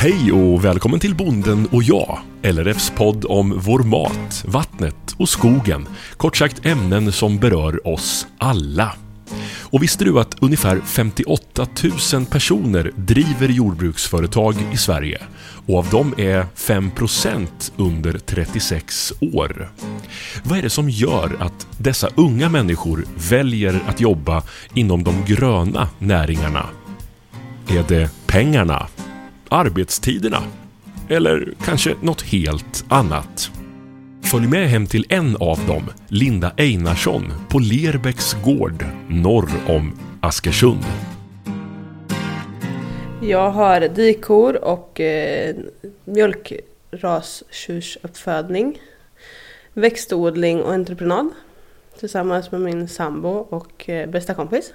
Hej och välkommen till Bonden och jag, LRFs podd om vår mat, vattnet och skogen. Kort sagt ämnen som berör oss alla. Och visste du att ungefär 58 000 personer driver jordbruksföretag i Sverige? Och av dem är 5% under 36 år. Vad är det som gör att dessa unga människor väljer att jobba inom de gröna näringarna? Är det pengarna? Arbetstiderna? Eller kanske något helt annat? Följ med hem till en av dem, Linda Einarsson, på Lerbäcks gård norr om Askersund. Jag har dikor och eh, mjölkrastjursuppfödning, växtodling och entreprenad tillsammans med min sambo och eh, bästa kompis.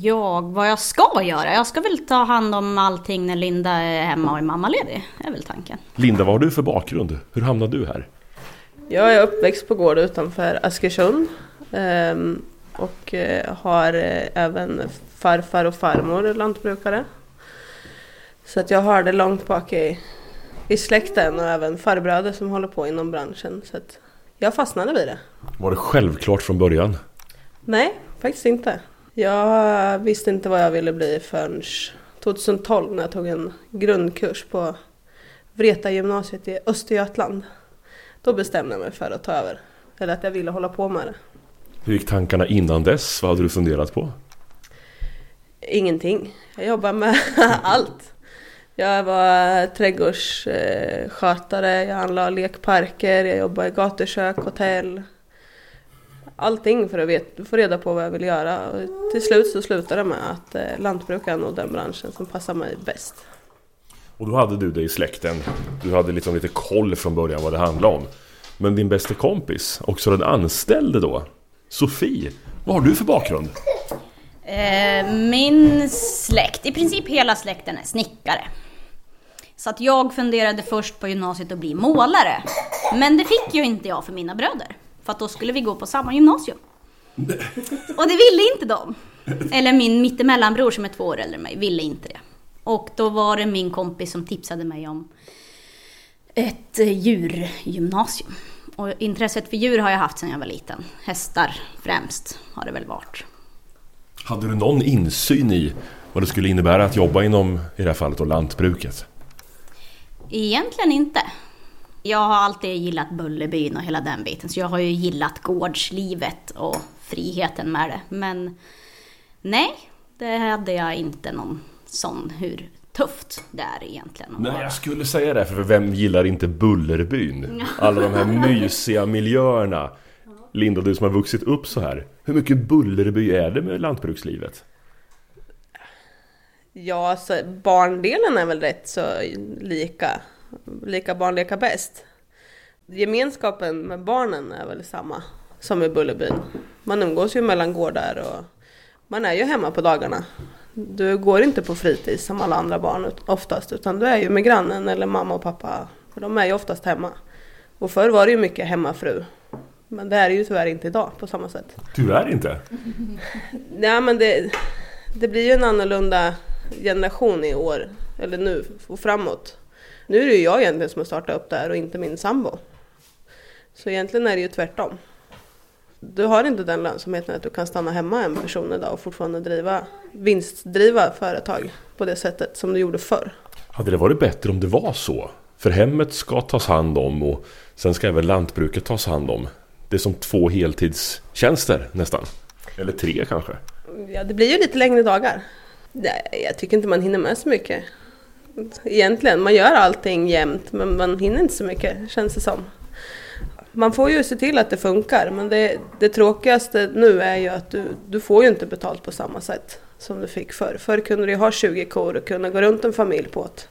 Jag, vad jag ska göra? Jag ska väl ta hand om allting när Linda är hemma och är mammaledig. Det är väl tanken. Linda, vad har du för bakgrund? Hur hamnade du här? Jag är uppväxt på gård utanför Askersund ehm, och eh, har eh, även farfar och farmor lantbrukare. Så att jag har det långt bak i, i släkten och även farbröder som håller på inom branschen. Så att jag fastnade vid det. Var det självklart från början? Nej, faktiskt inte. Jag visste inte vad jag ville bli förrän 2012 när jag tog en grundkurs på Vreta gymnasiet i Östergötland. Då bestämde jag mig för att ta över. Eller att jag ville hålla på med det. Hur gick tankarna innan dess? Vad hade du funderat på? Ingenting. Jag jobbar med allt. Jag var trädgårdsskötare, jag anlade lekparker, jag jobbade i gatukök, hotell. Allting för att vet, få reda på vad jag ville göra. Och till slut så slutade det med att eh, lantbruk är nog den branschen som passar mig bäst. Och då hade du det i släkten. Du hade liksom lite koll från början vad det handlade om. Men din bästa kompis, också den anställde då, Sofie. Vad har du för bakgrund? Eh, min släkt, i princip hela släkten är snickare. Så att jag funderade först på gymnasiet att bli målare. Men det fick ju inte jag för mina bröder. För att då skulle vi gå på samma gymnasium. Och det ville inte de. Eller min mittemellanbror som är två år äldre än mig ville inte det. Och då var det min kompis som tipsade mig om ett eh, djurgymnasium. Och intresset för djur har jag haft sedan jag var liten. Hästar främst har det väl varit. Hade du någon insyn i vad det skulle innebära att jobba inom, i det här fallet, då, lantbruket? Egentligen inte. Jag har alltid gillat Bullerbyn och hela den biten, så jag har ju gillat gårdslivet och friheten med det. Men nej, det hade jag inte någon sån hur tufft det är egentligen. Nej, jag skulle säga det, för vem gillar inte Bullerbyn? Alla de här mysiga miljöerna. Linda, du som har vuxit upp så här. Hur mycket Bullerby är det med lantbrukslivet? Ja, alltså barndelen är väl rätt så lika. Lika barn leka bäst. Gemenskapen med barnen är väl samma som i Bullerbyn. Man umgås ju mellan gårdar och man är ju hemma på dagarna. Du går inte på fritids som alla andra barn oftast utan du är ju med grannen eller mamma och pappa. För de är ju oftast hemma. Och förr var det ju mycket hemmafru. Men det är det ju tyvärr inte idag på samma sätt. Tyvärr inte? Nej men det, det blir ju en annorlunda generation i år, eller nu och framåt. Nu är det ju jag egentligen som har startat upp det här och inte min sambo. Så egentligen är det ju tvärtom. Du har inte den lönsamheten att du kan stanna hemma en person idag och fortfarande driva, vinstdriva företag på det sättet som du gjorde förr. Hade det varit bättre om det var så? För hemmet ska tas hand om och sen ska även lantbruket tas hand om. Det är som två heltidstjänster nästan. Eller tre kanske. Ja, det blir ju lite längre dagar. Nej, jag tycker inte man hinner med så mycket. Egentligen, man gör allting jämt men man hinner inte så mycket känns det som. Man får ju se till att det funkar men det, det tråkigaste nu är ju att du, du får ju inte betalt på samma sätt som du fick förr. Förr kunde du ju ha 20 kor och kunna gå runt en familj på det.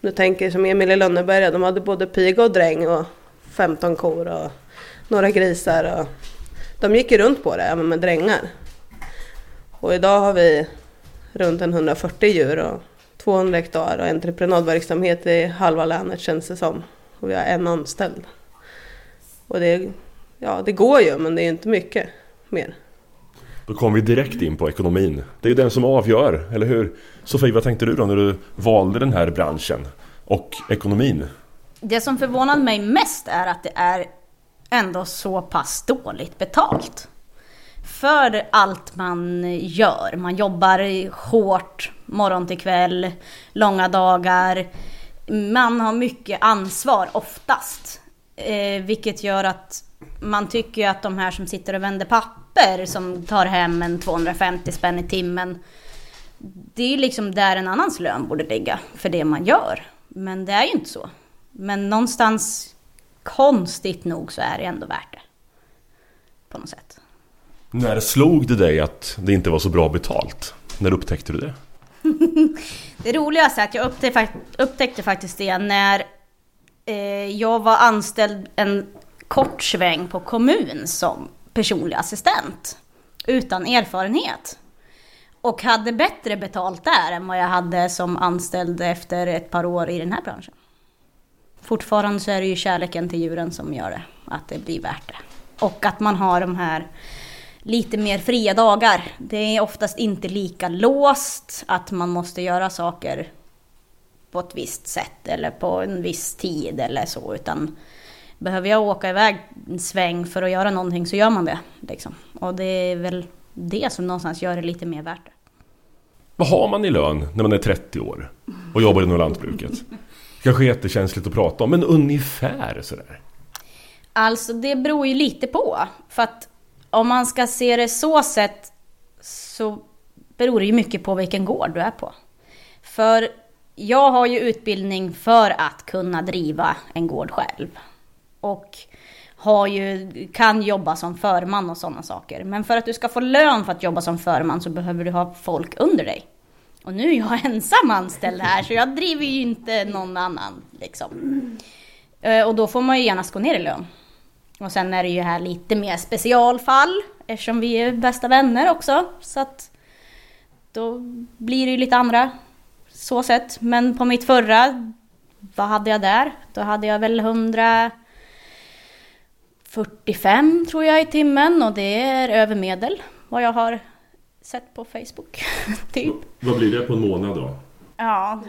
Nu tänker som Emil i Lönneberga, de hade både piga och dräng och 15 kor och några grisar. Och de gick ju runt på det, även med drängar. Och idag har vi runt en 140 djur och 200 hektar och entreprenadverksamhet i halva länet känns det som. Och vi har en anställd. Och det, ja, det går ju men det är inte mycket mer. Då kommer vi direkt in på ekonomin. Det är ju den som avgör, eller hur? Sofie, vad tänkte du då när du valde den här branschen? Och ekonomin? Det som förvånar mig mest är att det är ändå så pass dåligt betalt. För allt man gör. Man jobbar hårt morgon till kväll, långa dagar. Man har mycket ansvar oftast. Eh, vilket gör att man tycker att de här som sitter och vänder papper som tar hem en 250 spänn i timmen. Det är liksom där en annans lön borde ligga för det man gör. Men det är ju inte så. Men någonstans konstigt nog så är det ändå värt det. På något sätt. När slog det dig att det inte var så bra betalt? När upptäckte du det? det roligaste är att jag upptäckte, upptäckte faktiskt det när eh, jag var anställd en kort sväng på kommun som personlig assistent. Utan erfarenhet. Och hade bättre betalt där än vad jag hade som anställd efter ett par år i den här branschen. Fortfarande så är det ju kärleken till djuren som gör det, att det blir värt det. Och att man har de här lite mer fria dagar. Det är oftast inte lika låst att man måste göra saker på ett visst sätt eller på en viss tid eller så. Utan behöver jag åka iväg en sväng för att göra någonting så gör man det. Liksom. Och det är väl det som någonstans gör det lite mer värt det. Vad har man i lön när man är 30 år och jobbar inom lantbruket? Kanske jättekänsligt att prata om, men ungefär sådär. Alltså det beror ju lite på. För att om man ska se det så sett så beror det ju mycket på vilken gård du är på. För jag har ju utbildning för att kunna driva en gård själv. Och har ju, kan jobba som förman och sådana saker. Men för att du ska få lön för att jobba som förman så behöver du ha folk under dig. Och nu är jag ensam anställd här så jag driver ju inte någon annan. Liksom. Eh, och då får man ju gärna gå ner i lön. Och sen är det ju här lite mer specialfall eftersom vi är bästa vänner också. Så att då blir det ju lite andra så sett. Men på mitt förra, vad hade jag där? Då hade jag väl 145 tror jag i timmen och det är över medel vad jag har sett på Facebook. typ. Vad blir det på en månad då? Ja,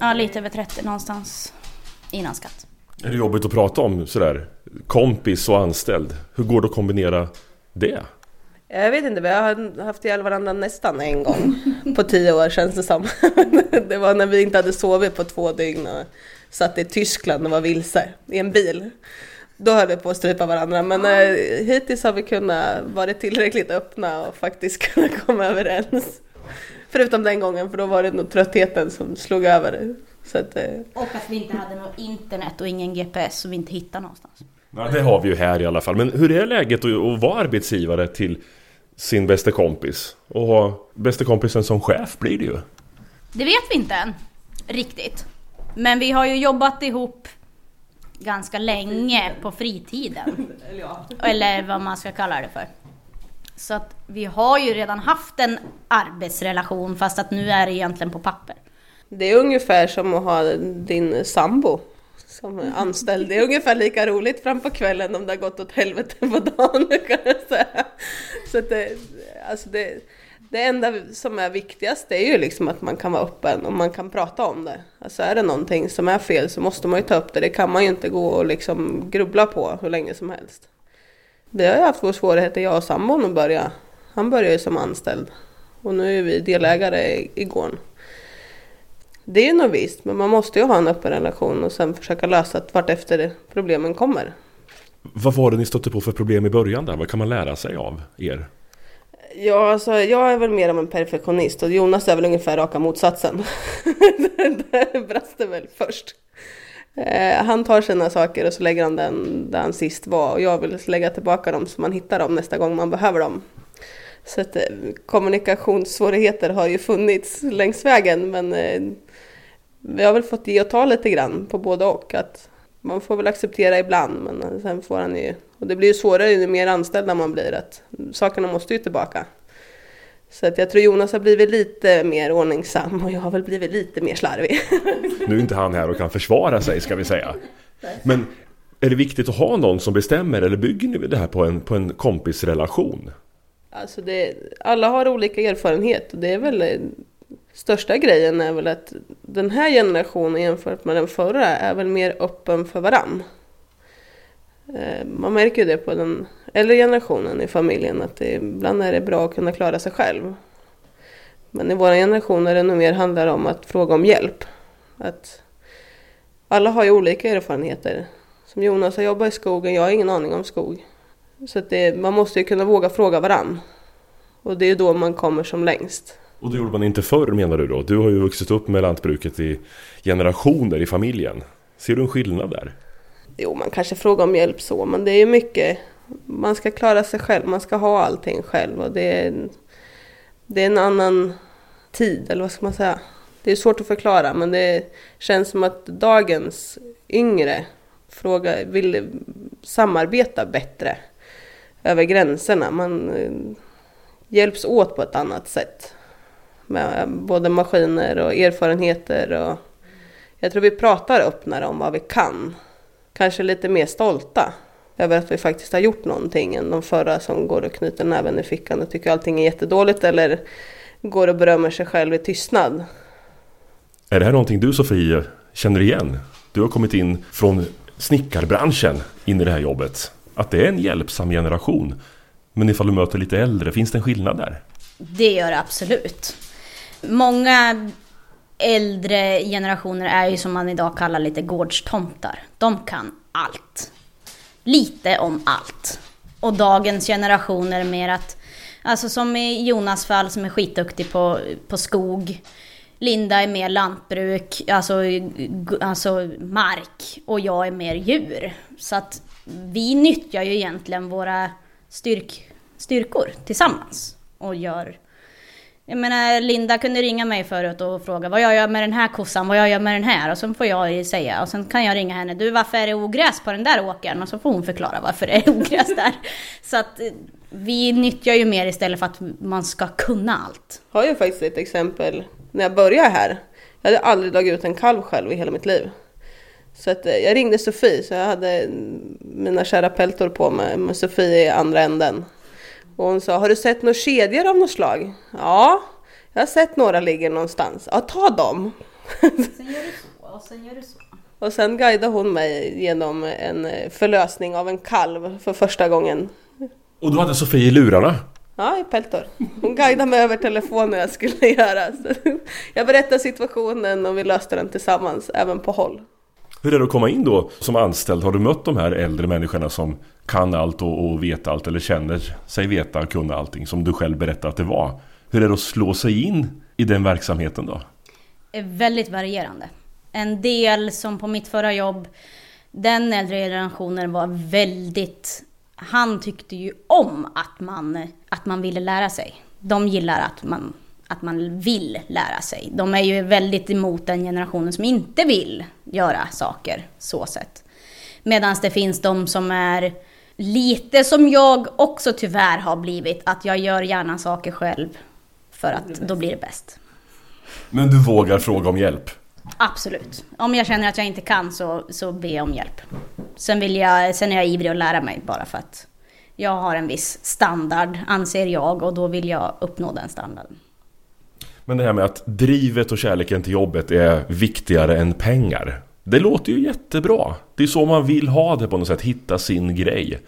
ja, lite över 30 någonstans innan skatt. Är det jobbigt att prata om sådär kompis och anställd? Hur går det att kombinera det? Jag vet inte, vi har haft ihjäl varandra nästan en gång på tio år känns det som. Det var när vi inte hade sovit på två dygn och satt i Tyskland och var vilse i en bil. Då höll vi på att strypa varandra men eh, hittills har vi kunnat vara tillräckligt öppna och faktiskt kunna komma överens. Förutom den gången för då var det nog tröttheten som slog över. Så att, eh, Och att vi inte hade något internet och ingen GPS som vi inte hittade någonstans. Ja, det har vi ju här i alla fall. Men hur är läget att vara arbetsgivare till sin bästa kompis? Och ha bästa kompisen som chef blir det ju. Det vet vi inte än, riktigt. Men vi har ju jobbat ihop ganska länge på fritiden. Eller vad man ska kalla det för. Så att vi har ju redan haft en arbetsrelation fast att nu är det egentligen på papper. det är ungefär som att ha din sambo som anställd. Det är ungefär lika roligt fram på kvällen om det har gått åt helvete på dagen kan jag säga. Så att det, alltså det, det enda som är viktigast är ju liksom att man kan vara öppen och man kan prata om det. Alltså är det någonting som är fel så måste man ju ta upp det. Det kan man ju inte gå och liksom grubbla på hur länge som helst. Vi har ju haft vår svårigheter, jag och sambon, att börja. Han började ju som anställd och nu är vi delägare i gården. Det är nog visst, men man måste ju ha en öppen relation och sen försöka lösa det vart efter problemen kommer. Vad var det ni stötte på för problem i början där? Vad kan man lära sig av er? Ja, alltså, jag är väl mer av en perfektionist och Jonas är väl ungefär raka motsatsen. det brast det väl först. Eh, han tar sina saker och så lägger han den där han sist var och jag vill lägga tillbaka dem så man hittar dem nästa gång man behöver dem. Så att, eh, kommunikationssvårigheter har ju funnits längs vägen men eh, vi har väl fått ge och ta lite grann på både och. Att man får väl acceptera ibland men sen får han ju... Och det blir ju svårare ju mer anställda man blir att sakerna måste ju tillbaka. Så att jag tror Jonas har blivit lite mer ordningsam och jag har väl blivit lite mer slarvig. Nu är inte han här och kan försvara sig ska vi säga. Men är det viktigt att ha någon som bestämmer eller bygger ni det här på en, på en kompisrelation? Alltså det, alla har olika erfarenhet och det är väl största grejen är väl att den här generationen jämfört med den förra är väl mer öppen för varann. Eh, man märker ju det på den äldre generationen i familjen att det, ibland är det bra att kunna klara sig själv. Men i vår generation är det nog mer handlar om att fråga om hjälp. Att alla har ju olika erfarenheter. Som Jonas har jobbat i skogen, jag har ingen aning om skog. Så att det, man måste ju kunna våga fråga varann. Och det är då man kommer som längst. Och det gjorde man inte förr menar du då? Du har ju vuxit upp med lantbruket i generationer i familjen. Ser du en skillnad där? Jo, man kanske frågar om hjälp så, men det är ju mycket. Man ska klara sig själv, man ska ha allting själv och det är, det är en annan tid, eller vad ska man säga? Det är svårt att förklara, men det känns som att dagens yngre fråga, vill samarbeta bättre över gränserna. Man eh, hjälps åt på ett annat sätt med både maskiner och erfarenheter. Och jag tror vi pratar öppnare om vad vi kan. Kanske lite mer stolta över att vi faktiskt har gjort någonting än de förra som går och knyter näven i fickan och tycker allting är jättedåligt eller går och berömmer sig själv i tystnad. Är det här någonting du Sofie känner igen? Du har kommit in från snickarbranschen in i det här jobbet. Att det är en hjälpsam generation. Men ifall du möter lite äldre, finns det en skillnad där? Det gör det absolut. Många äldre generationer är ju som man idag kallar lite gårdstomtar. De kan allt. Lite om allt. Och dagens generationer är mer att, alltså som i Jonas fall som är skitduktig på, på skog. Linda är mer lantbruk, alltså, alltså mark. Och jag är mer djur. Så att vi nyttjar ju egentligen våra styrk, styrkor tillsammans. Och gör jag menar, Linda kunde ringa mig förut och fråga vad jag gör med den här kossan, vad jag gör med den här. Och så får jag säga, och sen kan jag ringa henne, du varför är det ogräs på den där åkern? Och så får hon förklara varför det är ogräs där. Så att vi nyttjar ju mer istället för att man ska kunna allt. Jag har ju faktiskt ett exempel när jag började här. Jag hade aldrig dragit ut en kalv själv i hela mitt liv. Så att eh, jag ringde Sofie, så jag hade mina kära peltor på mig med Sofie i andra änden. Och hon sa, har du sett några kedjor av något slag? Ja, jag har sett några ligger någonstans. Ja, ta dem! Sen gör du så, och sen gör du så. Och sen guidade hon mig genom en förlösning av en kalv för första gången. Och du hade Sofie i lurarna? Ja, i peltor. Hon guidade mig över telefon hur jag skulle göra. Så jag berättade situationen och vi löste den tillsammans, även på håll. Hur är det att komma in då som anställd? Har du mött de här äldre människorna som kan allt och, och vet allt eller känner sig veta och kunna allting som du själv berättade att det var? Hur är det att slå sig in i den verksamheten då? Är väldigt varierande. En del som på mitt förra jobb, den äldre generationen var väldigt... Han tyckte ju om att man, att man ville lära sig. De gillar att man att man vill lära sig. De är ju väldigt emot den generationen som inte vill göra saker så sett. Medan det finns de som är lite som jag också tyvärr har blivit, att jag gör gärna saker själv för att då blir det bäst. Men du vågar fråga om hjälp? Absolut. Om jag känner att jag inte kan så, så ber jag om hjälp. Sen, vill jag, sen är jag ivrig att lära mig bara för att jag har en viss standard, anser jag, och då vill jag uppnå den standarden. Men det här med att drivet och kärleken till jobbet är viktigare än pengar. Det låter ju jättebra. Det är så man vill ha det på något sätt, hitta sin grej.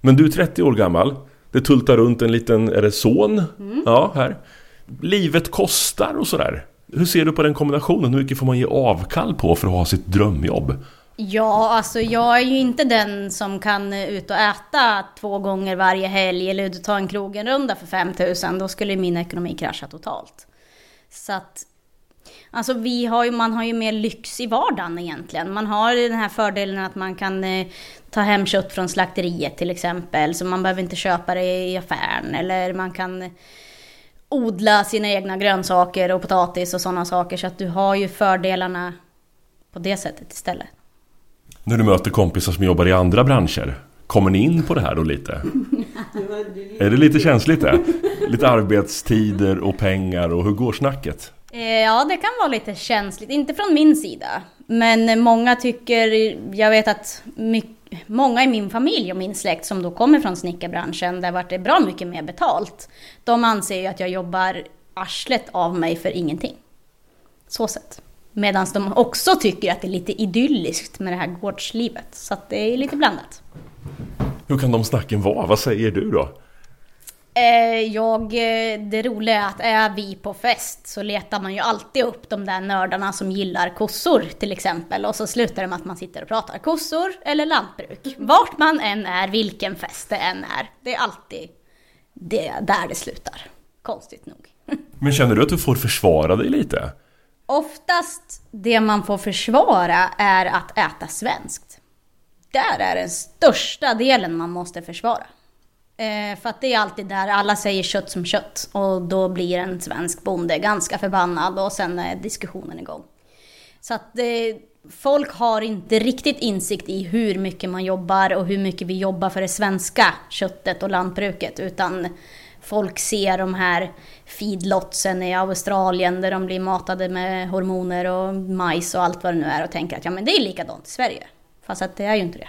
Men du är 30 år gammal. Det tultar runt en liten, är det son? Mm. Ja, här. Livet kostar och sådär. Hur ser du på den kombinationen? Hur mycket får man ge avkall på för att ha sitt drömjobb? Ja, alltså jag är ju inte den som kan eh, ut och äta två gånger varje helg eller ut och ta en krogenrunda för 5000. Då skulle min ekonomi krascha totalt. Så att, alltså vi har ju, man har ju mer lyx i vardagen egentligen. Man har den här fördelen att man kan eh, ta hem kött från slakteriet till exempel. Så man behöver inte köpa det i affären. Eller man kan odla sina egna grönsaker och potatis och sådana saker. Så att du har ju fördelarna på det sättet istället. När du möter kompisar som jobbar i andra branscher, kommer ni in på det här då lite? är det lite känsligt det? Lite arbetstider och pengar och hur går snacket? Eh, ja, det kan vara lite känsligt. Inte från min sida. Men många tycker, jag vet att mycket, många i min familj och min släkt som då kommer från snickarbranschen, där vart det bra mycket mer betalt. De anser ju att jag jobbar arslet av mig för ingenting. Så sett. Medan de också tycker att det är lite idylliskt med det här gårdslivet. Så att det är lite blandat. Hur kan de snacken vara? Vad säger du då? Eh, jag, eh, det roliga är att är vi på fest så letar man ju alltid upp de där nördarna som gillar kossor till exempel. Och så slutar det med att man sitter och pratar kossor eller lantbruk. Vart man än är, vilken fest det än är. Det är alltid det, där det slutar. Konstigt nog. Men känner du att du får försvara dig lite? Oftast det man får försvara är att äta svenskt. Där är den största delen man måste försvara. Eh, för att det är alltid där alla säger kött som kött och då blir en svensk bonde ganska förbannad och sen är diskussionen igång. Så att eh, folk har inte riktigt insikt i hur mycket man jobbar och hur mycket vi jobbar för det svenska köttet och lantbruket utan folk ser de här feedlotsen i Australien där de blir matade med hormoner och majs och allt vad det nu är och tänker att ja men det är likadant i Sverige. Fast att det är ju inte det.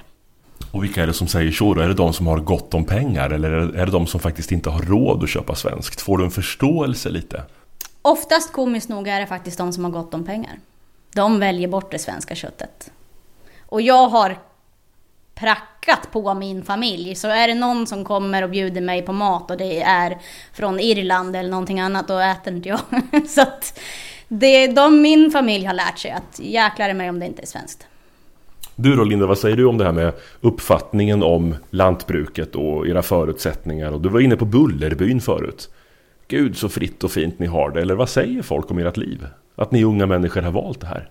Och vilka är det som säger så då? Är det de som har gott om pengar eller är det de som faktiskt inte har råd att köpa svenskt? Får du en förståelse lite? Oftast komiskt nog är det faktiskt de som har gott om pengar. De väljer bort det svenska köttet. Och jag har prackat på min familj. Så är det någon som kommer och bjuder mig på mat och det är från Irland eller någonting annat, då äter inte jag. så att det de min familj har lärt sig att jäklar i mig om det inte är svenskt. Du då Linda, vad säger du om det här med uppfattningen om lantbruket och era förutsättningar? Och du var inne på Bullerbyn förut. Gud så fritt och fint ni har det. Eller vad säger folk om ert liv? Att ni unga människor har valt det här?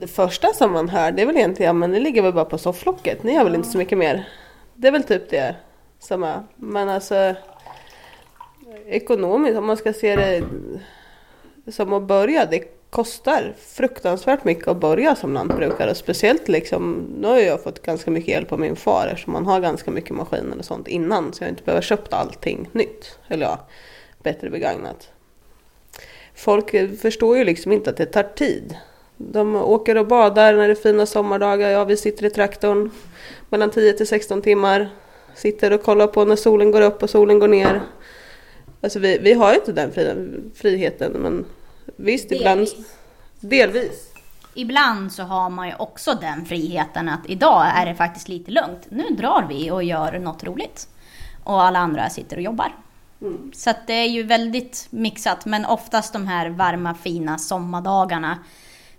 Det första som man hör det är väl egentligen, ja men ni ligger väl bara på sofflocket, ni har väl inte så mycket mer. Det är väl typ det som är. Men alltså ekonomiskt, om man ska se det som att börja, det kostar fruktansvärt mycket att börja som lantbrukare. Speciellt liksom, nu har jag fått ganska mycket hjälp av min far eftersom man har ganska mycket maskiner och sånt innan. Så jag inte behöver köpt allting nytt. Eller ja, bättre begagnat. Folk förstår ju liksom inte att det tar tid. De åker och badar när det är fina sommardagar. Ja, vi sitter i traktorn mellan 10 till 16 timmar. Sitter och kollar på när solen går upp och solen går ner. Alltså vi, vi har ju inte den friheten men Visst, ibland... Delvis. Delvis. Ibland så har man ju också den friheten att idag är det faktiskt lite lugnt. Nu drar vi och gör något roligt. Och alla andra sitter och jobbar. Mm. Så det är ju väldigt mixat. Men oftast de här varma fina sommardagarna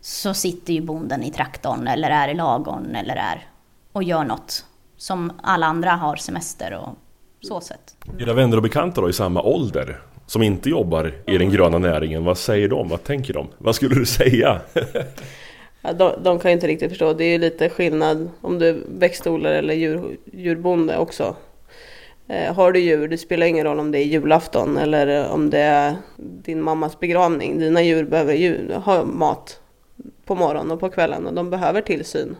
så sitter ju bonden i traktorn eller är i lagorn eller är och gör något som alla andra har semester och så sett. Era vänner och bekanta då i samma ålder? som inte jobbar i den gröna näringen, vad säger de? Vad tänker de? Vad skulle du säga? ja, de, de, kan ju inte riktigt förstå. Det är ju lite skillnad om du är växtodlare eller djur, djurbonde också. Eh, har du djur, det spelar ingen roll om det är julafton eller om det är din mammas begravning. Dina djur behöver djur, ha mat på morgonen och på kvällen och de behöver tillsyn.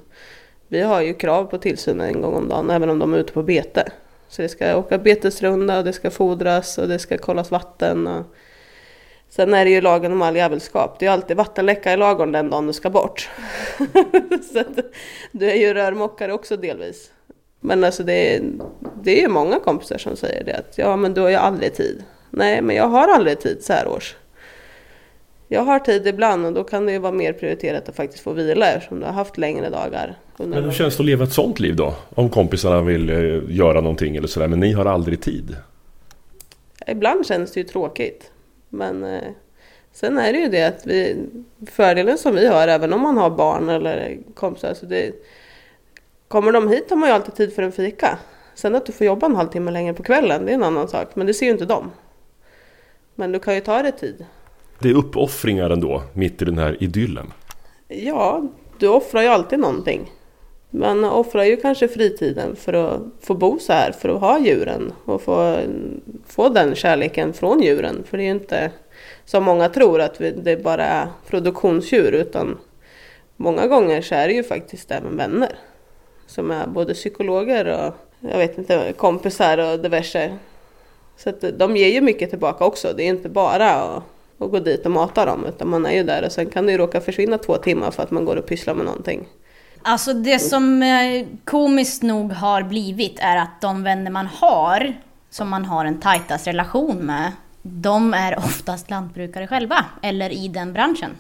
Vi har ju krav på tillsyn en gång om dagen även om de är ute på bete. Så det ska åka betesrunda och det ska fodras och det ska kollas vatten. Och... Sen är det ju lagen om all jävelskap. Det är alltid vattenläcka i lagen den dagen du ska bort. så att, du är ju rörmokare också delvis. Men alltså det är, det är ju många kompisar som säger det att ja men du har ju aldrig tid. Nej men jag har aldrig tid så här års. Jag har tid ibland och då kan det ju vara mer prioriterat att faktiskt få vila eftersom du har haft längre dagar. Men hur känns det att leva ett sånt liv då? Om kompisarna vill eh, göra någonting eller sådär men ni har aldrig tid? Ibland känns det ju tråkigt. Men eh, sen är det ju det att vi, fördelen som vi har även om man har barn eller kompisar. Så det, kommer de hit har man ju alltid tid för en fika. Sen att du får jobba en halvtimme längre på kvällen det är en annan sak. Men det ser ju inte de. Men du kan ju ta dig tid. Det är uppoffringar ändå, mitt i den här idyllen. Ja, du offrar ju alltid någonting. Man offrar ju kanske fritiden för att få bo så här, för att ha djuren och få, få den kärleken från djuren. För det är ju inte som många tror att det bara är produktionsdjur utan många gånger så är det ju faktiskt även vänner. Som är både psykologer och jag vet inte, kompisar och diverse. Så att de ger ju mycket tillbaka också. Det är inte bara att och gå dit och mata dem. Utan man är ju där och sen kan det ju råka försvinna två timmar för att man går och pysslar med någonting. Alltså det som eh, komiskt nog har blivit är att de vänner man har, som man har en tajtast relation med, de är oftast lantbrukare själva, eller i den branschen.